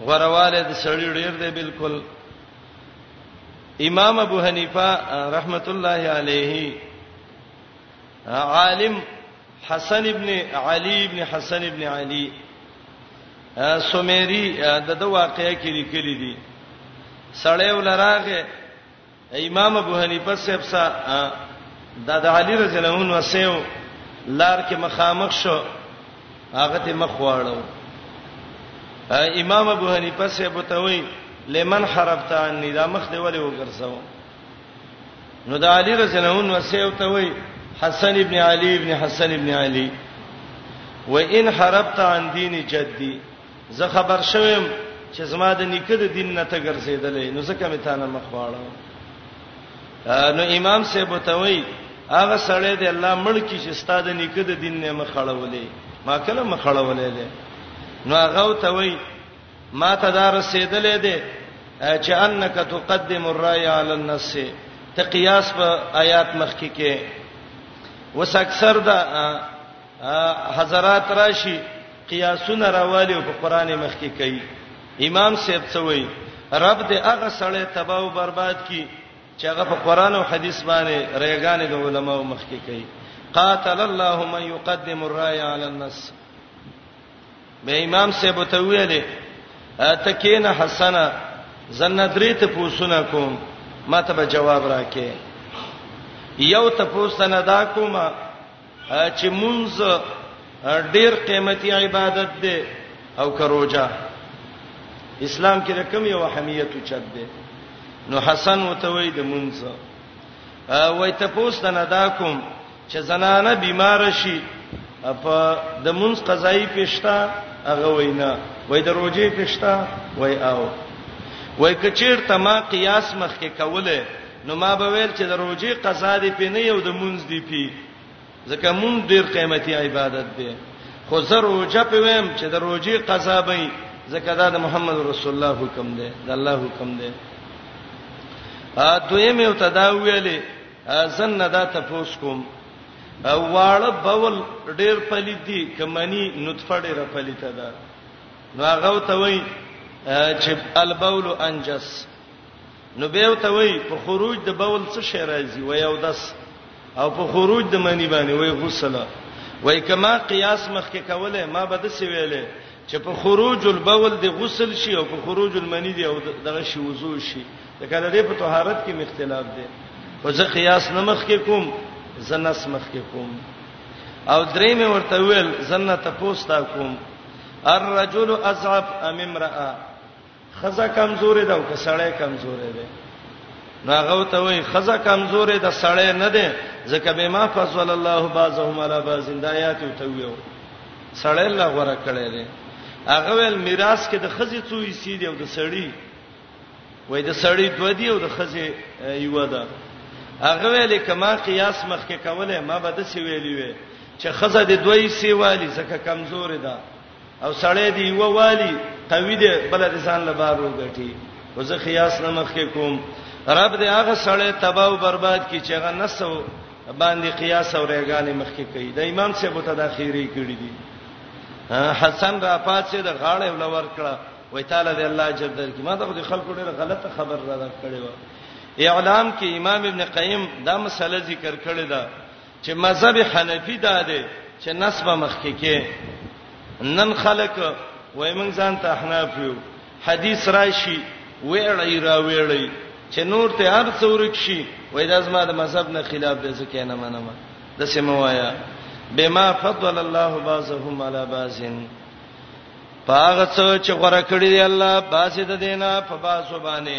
غورواله د سړی ډیر دی بالکل امام ابو حنیفه رحمت الله علیه عالم حسن ابن علی ابن حسن ابن علی سومری د د واقعې کې لیکلي دي سړی ولراغه امام ابو حنیفه صاحب سا د علی رضی الله عنه وسیو لار کې مخامخ شو هغه ته مخ واړو امام ابو حنیفه صاحب ته وی لمن حربت عني دا مخ دی ولې وګرځاو نو د علی رضی الله عنه وسیو ته وی حسن ابن علی ابن حسن ابن علی وان حربت عن دین جدی زه خبر شوم چې زما د نیکه د دین نه ته ګرځیدلې نو ځکه مې تانه مخ واړو نو امام صاحب ته وای هغه سړی دی الله مړ کی چې ستاده نیکه د دین نه مخ خړولې ما کله مخ خړولې ده نو هغه ته وای ما ته دا رسیدلې ده چې انک تقدم الرای علی النص ته قیاس په آیات مخ کې کې وس اکثر دا حضرات راشي قیاسونه راوالي او په قران مخ کې کوي امام صاحب څه وایي رب دې هغه سړی تباہ او برباد کړي چې هغه په قران او حديث باندې ریګانې د علماو مخ کې کوي قاتل الله من يقدم الرايه على الناس به امام صاحب ته ویلې تکین حسنا زنه درې ته پوښتنه کوم ما ته به جواب راکې یو ته پوښتنه دا کومه چې مونږ ډیر قیمتي عبادت دی او کروجا اسلام کې د کم یو اهمیت چت دی نو حسن وتوي د مونږ وای ته پوسټ نه دا کوم چې زنانه بیمار شي په د مونږ قضایي پښتا هغه وینا وای د روزي پښتا وای او وای کچیر ته ما قیاس مخ کې کوله نو ما به ویل چې د روزي قضا دی پې نه یو د مونږ دی پی ځکه مونږ ډیر قیمتي عبادت دی خو زه روزه پې ویم چې د روزي قضا به ځکه دا د محمد رسول الله حکم دی د الله حکم دی ا دویم یو تداویلې زن دا تفوس کوم واړه بول ډیر پلیت دي کمنی نطفه ډیره پلیته ده نو هغه ته وای چې البول انجس نو به وته وای په خروج د بول څه شی راځي وای او داس او په خروج د منی باندې وای غسل وای کما قیاس مخکې کوله ما بده سی ویلې چې په خروج البول د غسل شي او په خروج المنی دی او دغه شی وضو شي دا کله دې په طهارت کې مختلاف دی او زه قیاس نه مخکې کوم زنس مخکې کوم او درې مې ورته ویل زنه تپوستا کوم الرجل اضعف ام امراه خزه کمزورې ده او که سړی کمزورې ده ناغه ته وای خزه کمزورې ده سړی نه ده ځکه به ما فضل الله بعضهم علی بعض دایات ته ویو سړی الله غره کړی دی هغه ول میراث کې د خزه څو حصے دی او د سړی وای د سړی دوه دی او د خزه یو ده هغه ول کما قیاس مخ کې کوله ما به د سی ویلی وی چې خزه د دوه حصے والی ځکه کمزورې ده او سړی دی یو والی قوی دی بل د ځان له بار وګټي او زه خیاس نه مخ کې کوم رب دې هغه سړی تباہ او برباد کی چې هغه نسو باندې قیاس او ریګانې مخ کې کوي د امام صاحب ته د اخیری کړی دي حسن را پاتې د غاړې ولور کړه وای تعالی دې الله اجر درکې ما ته خلکو ډېر غلطه خبر را کړې و اعلام کې امام ابن قیم دا مسله ذکر کړې ده چې مذهب حنفي دا دی چې نسب مخکې کې نن خلک وای موږ ځان ته احناف یو حدیث راشي ویړی را ویړی چې نور ته هر څورک شي وای دا زما د مذهب نه خلاف دی ځکه نه منم د سیموایا بما فضل الله بعضهم على بعض پاغه څه چې غره کړی دی الله باسي د دینه په باسو باندې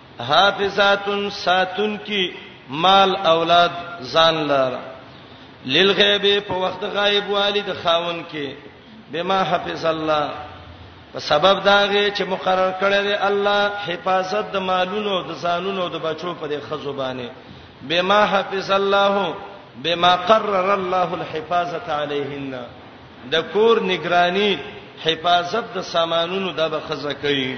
حافظات ساتون کی مال اولاد ځان لار للغیب په وخت غایب والد خاون کې بما حفظ الله په سبب داغه چې مقرر کړی دی الله حفاظت د مالونو د ځانونو د بچو په دې خزو باندې بما حفظ الله بما قرر الله الحفاظه علیهن د کور نگرانی حفاظت د سامانونو د بخزه کوي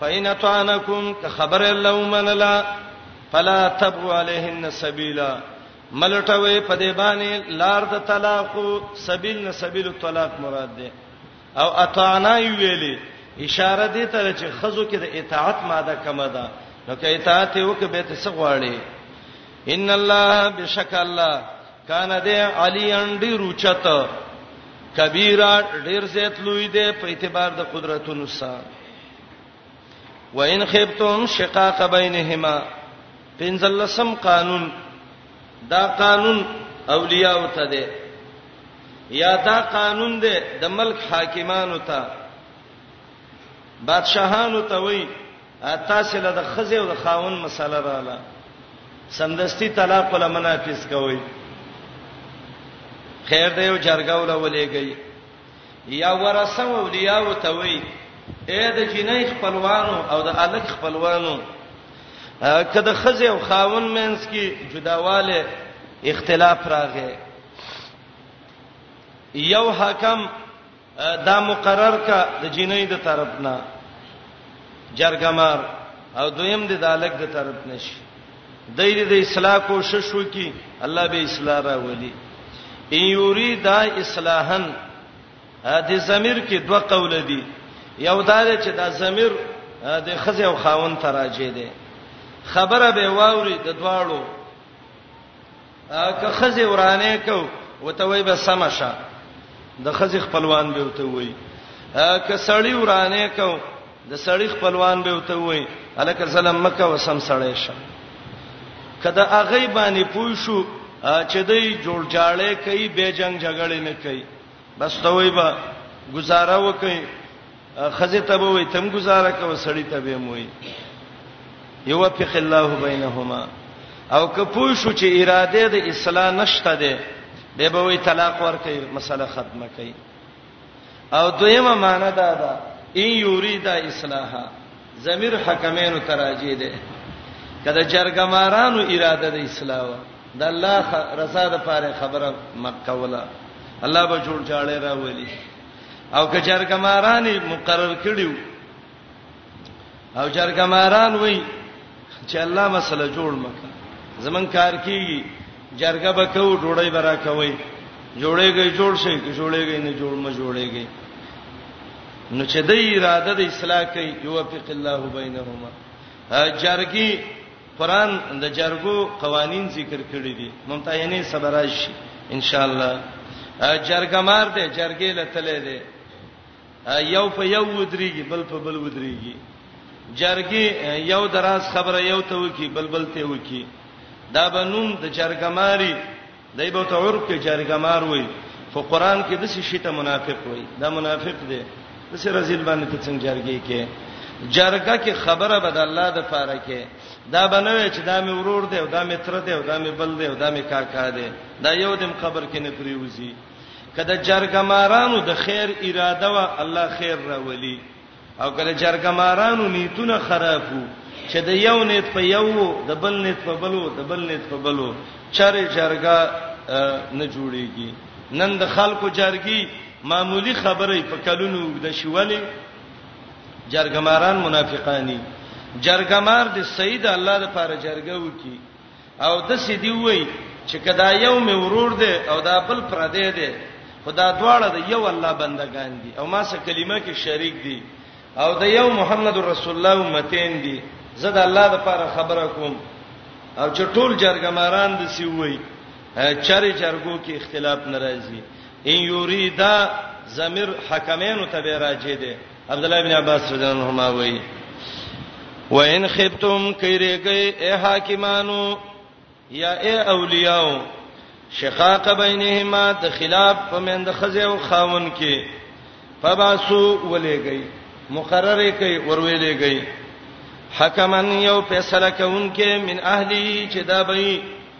فإن طعنکم که خبر الله ومنلا فلا تبو علیهن سبیلا ملټوي په دې باندې لار د طلاق سبیل نه سبیل الطلاق مراد ده او اطعنا ویلي اشاره دې ته چې خزو کې د اطاعت ماده کم ده نو کې اطاعت یو کې به ته سغواړي ان الله بشک الله کان دې علی انډی روچت کبیره ډیر زیات لوی دی په اعتبار د قدرتونو سره وان خفتم شقاق بینهما پنځلسم قانون دا قانون اولیاء ته دی یا دا قانون دی د ملک حاکمانو ته بادشاهانو ته وای تاسو له د خزه او د خاون مسله رااله سمدستي طلاق ولا منافس کوي خیر دی او جرګه ولا ولېږي یا ورثه او اولیاء ته وی اې د جنۍ خپلوانو او د الک خپلوانو کده خزه او خاون مینس کی جداواله اختلاف راغی یو حکم دا مقرر کا د جنۍ د طرف نه جرګمار او دویم د دالک د طرف نشي دای دې د اصلاح کوشش وکي الله به اصلاح راولي ان یریدا اصلاحن د ضمیر کې دوه قول دي یو دا چې دا ضمیر د خزه او خاون تراجه دي خبره به واوري د دواړو که خزه ورانه کو وته وای به سمشه د خزه خپلوان به وته وای که سړی ورانه کو د سړی خپلوان به وته وای الکه ظلم مکه وسم سړی شه کله هغه باندې پوه شو چې دوی جوړ جاړې کوي به جنگ جګړې نه کوي بس ته وای به گزاره وکي خزه ته به وي تم گزاره کوي سړی ته به موي یو فق الله بینهما او که پوه شو چې اراده د اصلاح نشته ده به به وي طلاق ورکړي مسله ختمه کړي او دویمه معنی دا ده ان یرید اصلاحا ضمیر حکمینو تراجی ده کله جرګمارانو اراده د اصلاح د الله رضا د پاره خبره مکوله الله به جوړ جاړه راولي او که جرګماران مقرر کړیو او جرګماران وای چې الله مسله جوړ مکه زمون کار کیږي جرګه بکو ډوړی برا کوي جوړېږي جوړ شي که جوړېږي نه جوړ ما جوړېږي نو چې د اراده د اصلاح کوي یو فق الله بینهما جرګي قران د جرګو قوانین ذکر کړی دي ممتحنه صبراج شي ان شاء الله جرګه مار دی جرګې لتلې دی یو په یو ودرېږي بل په بل ودرېږي جرګې یو دراز خبره یو ته وکی بلبل ته وکی دا بنوم د جرګماري دی به ته عرب کې جرګمار وای خو قران کې د څه شي ته منافق وای دا منافق دی د څه رزل باندې ته څنګه جرګې کې جرګه کې خبره بد الله د پاره کې دا بنوي چې دا مې ورور دی او دا مې تر دی او دا مې بل دی او دا مې کاکا دی دا یو دم قبر کې نه پریوزي کله جرګه مارانو د خیر اراده وا الله خیر راولي او کله جرګه مارانو نیتونه خرابو چې د یو نیت په یو د بل نیت په بلو د بل نیت په بلو چارې جرګه نه جوړیږي نن د خلکو جرګي معمولی خبرې په کلونو د شولې جرګماران منافقانی جرګمار د سید الله لپاره جرګه وکي او د سې دی وای چې کدا یو مې ورور دی او دا بل پر دی دی خدا دواړه د یو الله بندگان دي او ما سره کلمه کې شریک دي او د یو محمد رسول الله امتین دي زه د الله لپاره خبره کوم او چې ټول جرګماران د سی وای چاري جرګو کې اختلاف ناراضي ان یوریدا زمیر حکمینو ته راځي دي عبد الله ابن عباس رضی الله عنهما وایي وان خفتم کیریږي اے حاکمانو یا اے اولیاء شقاق بینهما د خلاف په مند خزه او خاون کې فباسو ولېږي مقرره کوي ورويلېږي حکمن یو فیصله کوونکې من اهلی چې دا به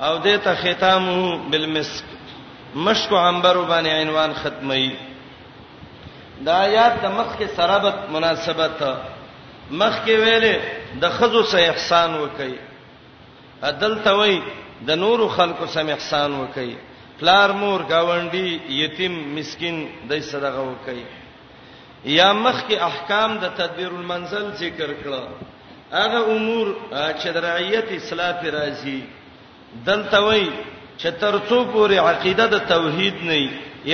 او دیته ختامه بالمسک مشک عنبر باندې عنوان ختمي دا آیات د مخ کې سرابت مناسبت مخ کې ویلې د خزو سه احسان وکي عدل ته وای د نور خلکو سم احسان وکي پلار مور گاونډي یتیم مسكين دای صدقه وکي یا مخکې احکام د تدبیر المنزل ذکر کړه هغه امور چې د رعیت اصلاح پر راځي دلته وای چې ترڅو پورې عقیده د توحید نه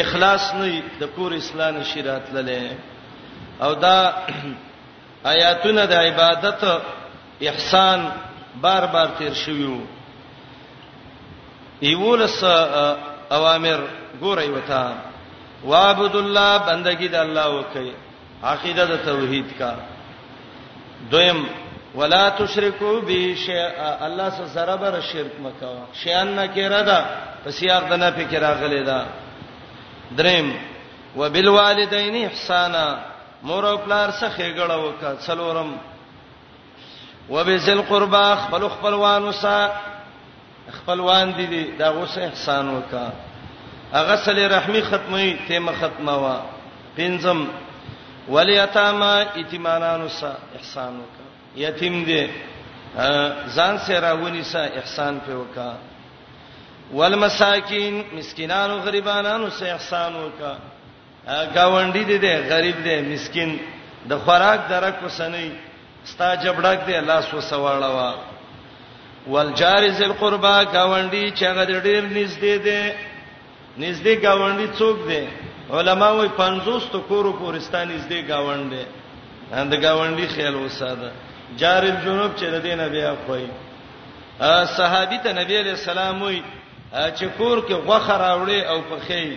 اخلاص نه د کور اسلام شریعت لله او دا آیاتونه د عبادت احسان بار بار تیر شوی وو ایولس اوامر ګورای وتا وعبد الله بندگی د الله وکي عقیده د توحید کا دویم ولا تشرکو به شی الله سره سره بر شرک مکو شیان نه کړه دا پس یار د نه فکر راغلی دا دریم وبالوالدین احسانا مور او پلار څخه ښېګړه وکړه څلورم وبذل قربا خپل خپلوانو سره خپلوان دي دي دا غوسه احسان وکا هغه سره رحمی ختمي تیمه ختمه وا پنځم ولیتاما یتیمانانو سره احسان وکا یتیم دي ځان سره راونی سره احسان په وکا والمساکین مسکینانو غریبانو سره احسان وکا گاونډی دې دې غریب دې مسکین د خوراک درک وسنی ستا جبړک دې لاس وسواړه وا والجار ذل قربا گاونډي چې هغه ډېر نږدې دي نږدې گاونډي څوک دي علما وایي 50 تو کورو پورستان نږدې گاونډي اند گاونډي خیال وساده جار الجنوب چې د دینه بیا خوې صحابي ته نبی عليه السلام وایي چې کور کې غوخه راوړي او پخې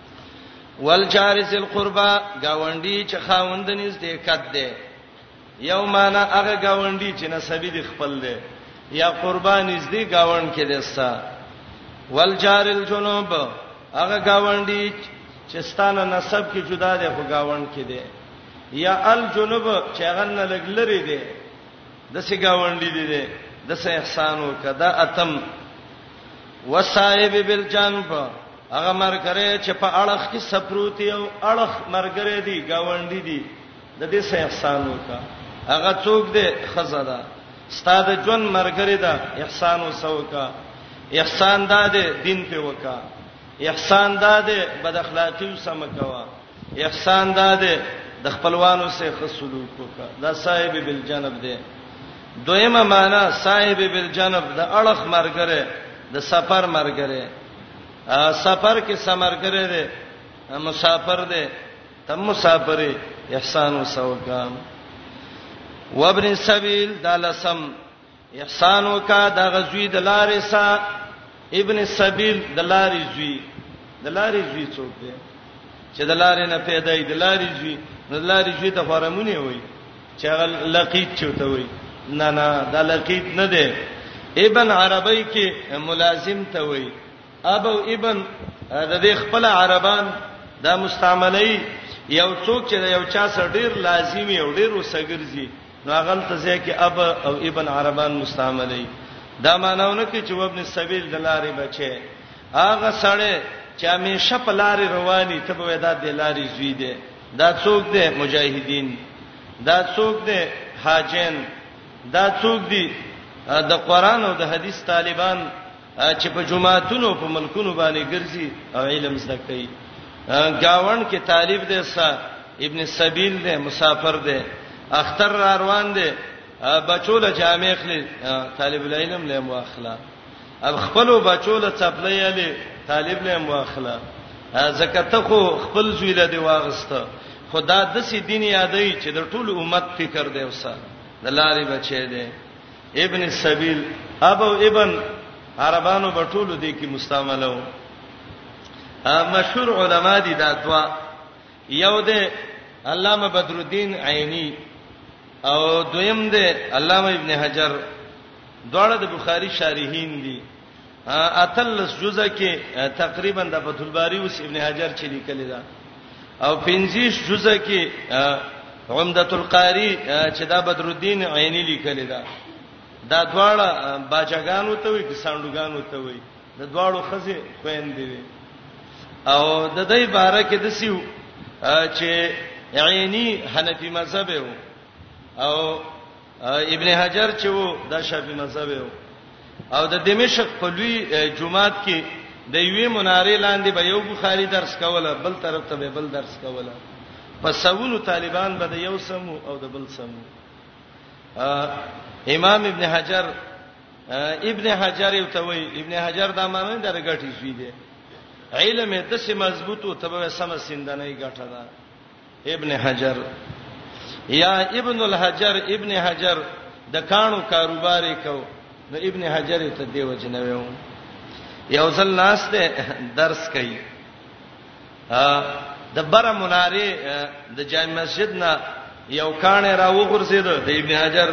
والجارس القربا گاونډي چې خاوند نږدې کټ دی یو معنا هغه گاونډي چې نسبی دی خپل دی یا قربان نږدې گاوند کې دستا والجار الجنوب هغه گاوندی چې ستانه نسب کې جدا دی خو گاوند کې دی یا الجنوب چې هغه نه لګلري دی د سې گاوندی دی دی د سې احسان وکړه دا اتم وصائب بالجنب هغه مرګره چې په اړخ کې سپروت یو اړخ مرګره دی گاونډي دی د دې سه احسان وکا هغه څوک دی خزه ده ستاد جون مرګره ده احسان وسوکا احسان ده د دین په وکا احسان ده د بد اخلاقی وسمکوا احسان ده د د خپلوانو سره خصلوک وکا دا صاحب بالجنب ده دویمه معنا صاحب بالجنب د اړخ مرګره د سفر مرګره سفر کې سمرګره دې مسافر دې تم مسافرې احسان وسوکا وابن السبيل دالسم احسان وکا د غزوی د لارې سا ابن السبيل د لارې زوی د لارې زوی څوک دی چې د لارې نه پیدا دی د لارې زوی نو د لارې زوی ته فرمونه وایي چې هغه لقیط چوته وي نه نه دا لقیط نه دی ابن عربی کې ملازم ته وي ابو ابن د دې خپل عربان دا مستعملي یو څوک چې یو چا سره ډیر لازمی او ډیر وسګرځي نو هغه ته ځکه اب او ابن عربان مستعملي دا معناونه کې چې وابن سبیل د لارې بچي هغه سړی چې همیشه په لارې رواني ته به دا د لارې زوی دی دا څوک دی مجاهدین دا څوک دی حاجین دا څوک دی د قران او د حدیث طالبان چې په جمعاتونو په ملکونو باندې ګرځي او علم زده کوي گاون کې طالب دی سا ابن سبیل دی مسافر دی اختر را روان دی بچوله جامع خلی طالب العلم له مواخله اب خپلو بچو له چپلې علي طالب له هم واخله ځکه ته خو خپل زوی له دی واغسته خدا د سې دین یادای چې د ټول امت فکر دی وسه د لارې بچی دی ابن السبیل ابو ابن عربانو بټولو دی کې مستعمله و مشهور علما دي دا دوا یو دی علامه بدرالدین عینی او دویم دی علامه ابن حجر دواړه د بخاری شارحین دي اتلس جزء کې تقریبا د فتح الباری اوس ابن حجر چې لیکل دا او 50 جزء کې عمدۃ القاری چې دا بدر الدین عینی لیکل دا دا دواړه باجګانو ته وي کسانډوګانو ته وي د دواړو خزه خويندې وي او د دې باره کې د سیو چې عینی حنفي مذهب او ابن حجر چې وو د شافعي مذهب یو او د دمشق په لوی جمعات کې د یوې منارې لاندې به یو بخاری درس کوله بل طرف ته به بل درس کوله په سونو طالبان به د یو سمو او د بل سمو امام ابن حجر ابن حجر یو ته وای ابن حجر دا معنی درګټی شوی دی علم یې د سه مضبوط او تبه سم سندنه یې ګټه ده ابن حجر یا ابن الحجر ابن حجر د کانو کاروبار کو نو ابن حجر ته دی وجنویو یو ځل ناس ته درس کوي د بر مناره د جامع مسجد نه یو کانه را وغورځید د ابن حجر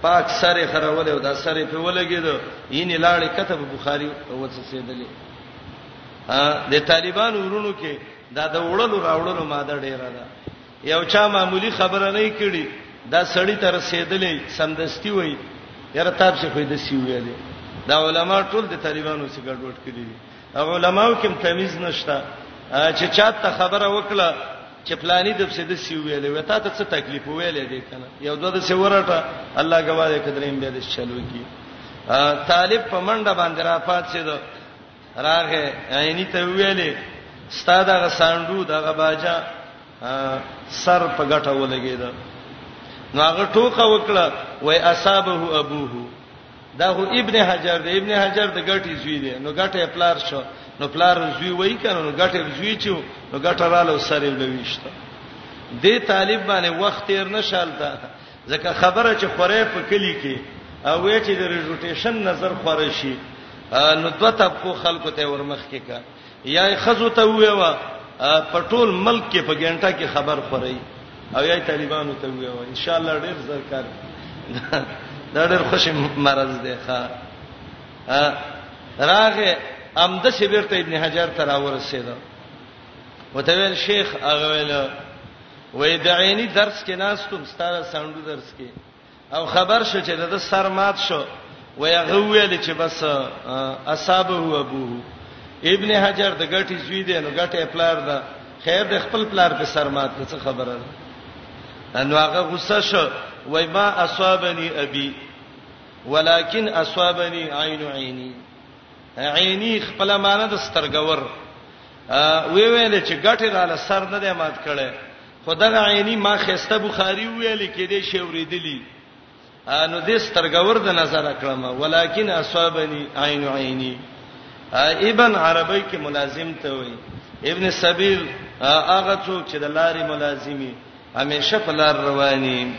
پاک سره خرول او دا سره په ولګید یین لاړې کتب بخاری او څه سیدلې ا د طالبان ورونو کې دا د وړلو راوړلو ماده ډیره ده یو چا معمولی خبره نه کړي دا سړی تر رسیدلې سمدستی وای یاره تاب څه فائدې سی ویلې دا علما ټول د طالبانو څخه ګډوډ کړي دي علماو کې تمیز نشته چې چاته خبره وکړه چې پلاني د څه د سی ویلې وتا ته څه تکلیف ویلې دي کنه یو دوه د څه ورټه الله غواړي کدریم به د چلو کی طالب په منډه باندې را پات شه راغه عینی ته ویلې ستاده غ سانډو دغه باجا سر په غټه ولګید نو هغه ټوکه وکړه وای اصابه ابوه دا هو ابن حجر دی ابن حجر د غټي زوی دی نو غټه پلار شو نو پلار زوی وای کنه نو غټه زوی چو نو غټه رالو سره لويشته دې طالب باندې وخت تیر نشالته ځکه خبره چې خورې په کلی کې او وې چې د ریزوټیشن نظر خورې شي نو دوه طبقو خلکو ته ورمخ کې کا یا خزو ته وې وا په ټول ملک کې په ګنټه کې خبر خورې او یا طالبانو ته وې وا ان شاء الله ډېر زر کار دا ډېر خوشی مرز دی ښا راغه امد شبیر ته ابن حجر تراور رسیدو وته ویل شیخ هغه ویل وې د عیني درس کې ناستم ستاره ساندو درس کې او خبر شو چې د سر مات شو وې هغه ویل چې بس اصحاب هو ابو ابن حجر د غټي زوی دی نو غټه پلار ده خیر د خپل پلار په سر مات څه خبره ده نو هغه غصه شو وې ما اصابني ابي ولكن اصابني عين عيني عینی خپل معنی د سترګور وی ویل چې ګټه داله سر نه دی مات کړي خدغه عینی ما خسته بخاری ویل کې دې شورې دلی نو دې سترګور د نظر کړم ولکن اصابنی عین عینی ابن عربی کې ملازم ته وای ابن سبیل هغه څوک چې د لارې ملازمی همیشه په لار رواني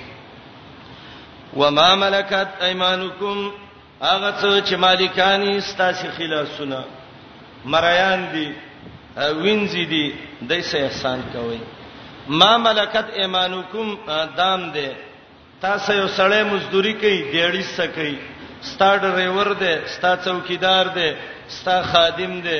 وما ملکت ايمانکم هغه څه چې مالکانی ستاسو خلاصونه مریان دي وینځي دي دایسه احسان کوي ما ملکت ایمانکم دام ده تاسو یو سړی مزدوري کوي دیړی سکی ستا ډرایور ده ستا څوکیدار ده ستا خادم ده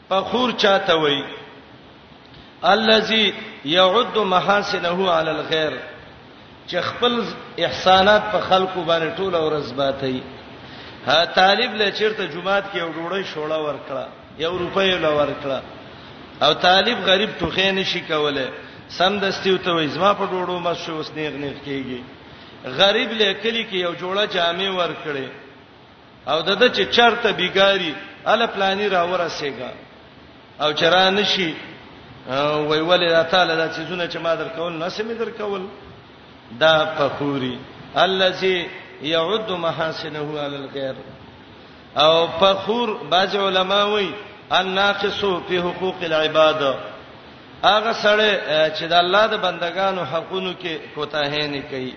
فخور چاته وای الذي يعد محاسنه على الغير چې خپل احسانات په خلکو باندې ټول ورځ باتای ها طالب له چیرته جمعات کې وډوړې شوړه ورکړه یو روپۍ له ورکړه او طالب غریب ټوخې نشي کوله سم دستیو ته وای زما په ډوړو مس شو وسنیغ نیغ کیږي غریب له کلی کې یو جوړه جامې ورکړي او د د چې چرته بیګاری ال پلاني را ورسېګا او چرا نشي وای ولې دا تعالی دا چیزونه چې ما در کول نه سمې در کول دا فخوري الذي يعد محاسنه على الغير او فخور بعض علما وایي الناقص فی حقوق العباد هغه سره چې د الله د بندگانو حقونو کې کوتاه نه کوي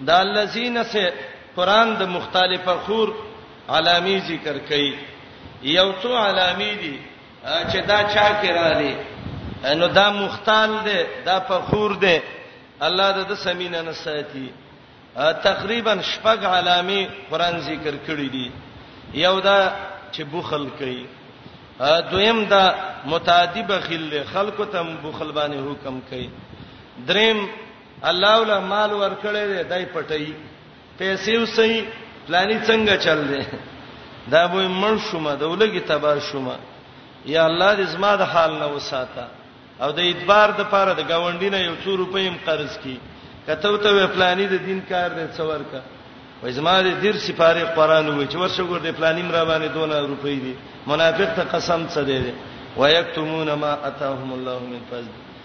دا الذين سه قران د مختلفه خور علامی ذکر کړي یو څو علامی دي چې دا چا کې را لې نو دا مختال دی دا فخور دی الله د د سمینه نه ساتي تقریبا شپږ علامی قران ذکر کړی دي یو دا چې بخل کوي دویم دا متعدی بخیل خلکو ته بخل باندې حکم کوي دریم الله ولا مال ورکړی دی دای پټي پیسې وسې پلاني څنګه چل دی دا به مړ شومه د ولګي تبا شومه یا الله دې زما د حال نه وساته او د ادبار د پاره د گاونډي نه یو څو روپۍ هم قرض کی کته ته وې پلاني د دین کار دې څور کا وای زما دې ډیر سپاره قران وې چې ورشه ګور دې پلاني مرا باندې دونه روپۍ دي منافق ته قسم څه دی ويكتمون ما اتاهم الله من فضل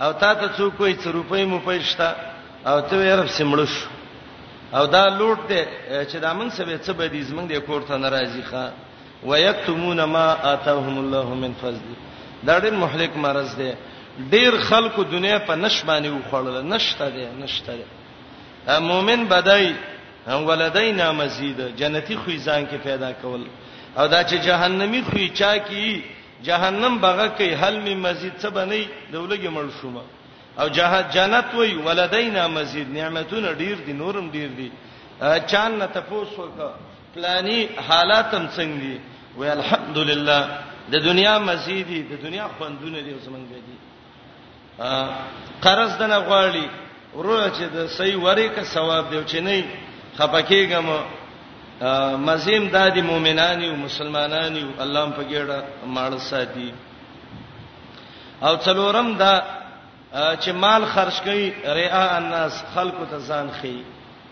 او تا ته څوک وایي چې روپۍ مو پیل شته او ته یې رب سمړ شو او دا لوټ دی چې دا موږ سبه څه به دي زمونږ د کور ته ناراضي ښا ويكتمون ما آتاهم الله من فضل دا ډېر مهلک مرز دی ډېر خلکو دنیا په نش باندې وخړل نشته دی نشته دی مؤمن بدای هم ولدینا مزید جنتی خوې ځان کې پیدا کول او دا چې جهنمی خوې چا کی جهنم بغه کوي هل می مزید څه بنئ دولګي مړ شوم او جه جنت وی ولدینا مزید نعمتونه ډیر دي نورم ډیر دي چان نه تفوس وک پلانی حالاتم څنګه دي وی الحمدلله د دنیا مزیدی د دنیا خوندونه دي زمونږ دي قرض د نه غواړي ورور چې د صحیح وری کا ثواب دی چې نه خپکیګم مزیم دادی مؤمنانی او مسلمانانی او الله په ګډه ماړ ساتي او څلورم دا چې مال خرج کړي ریا الناس خلق ته ځان خي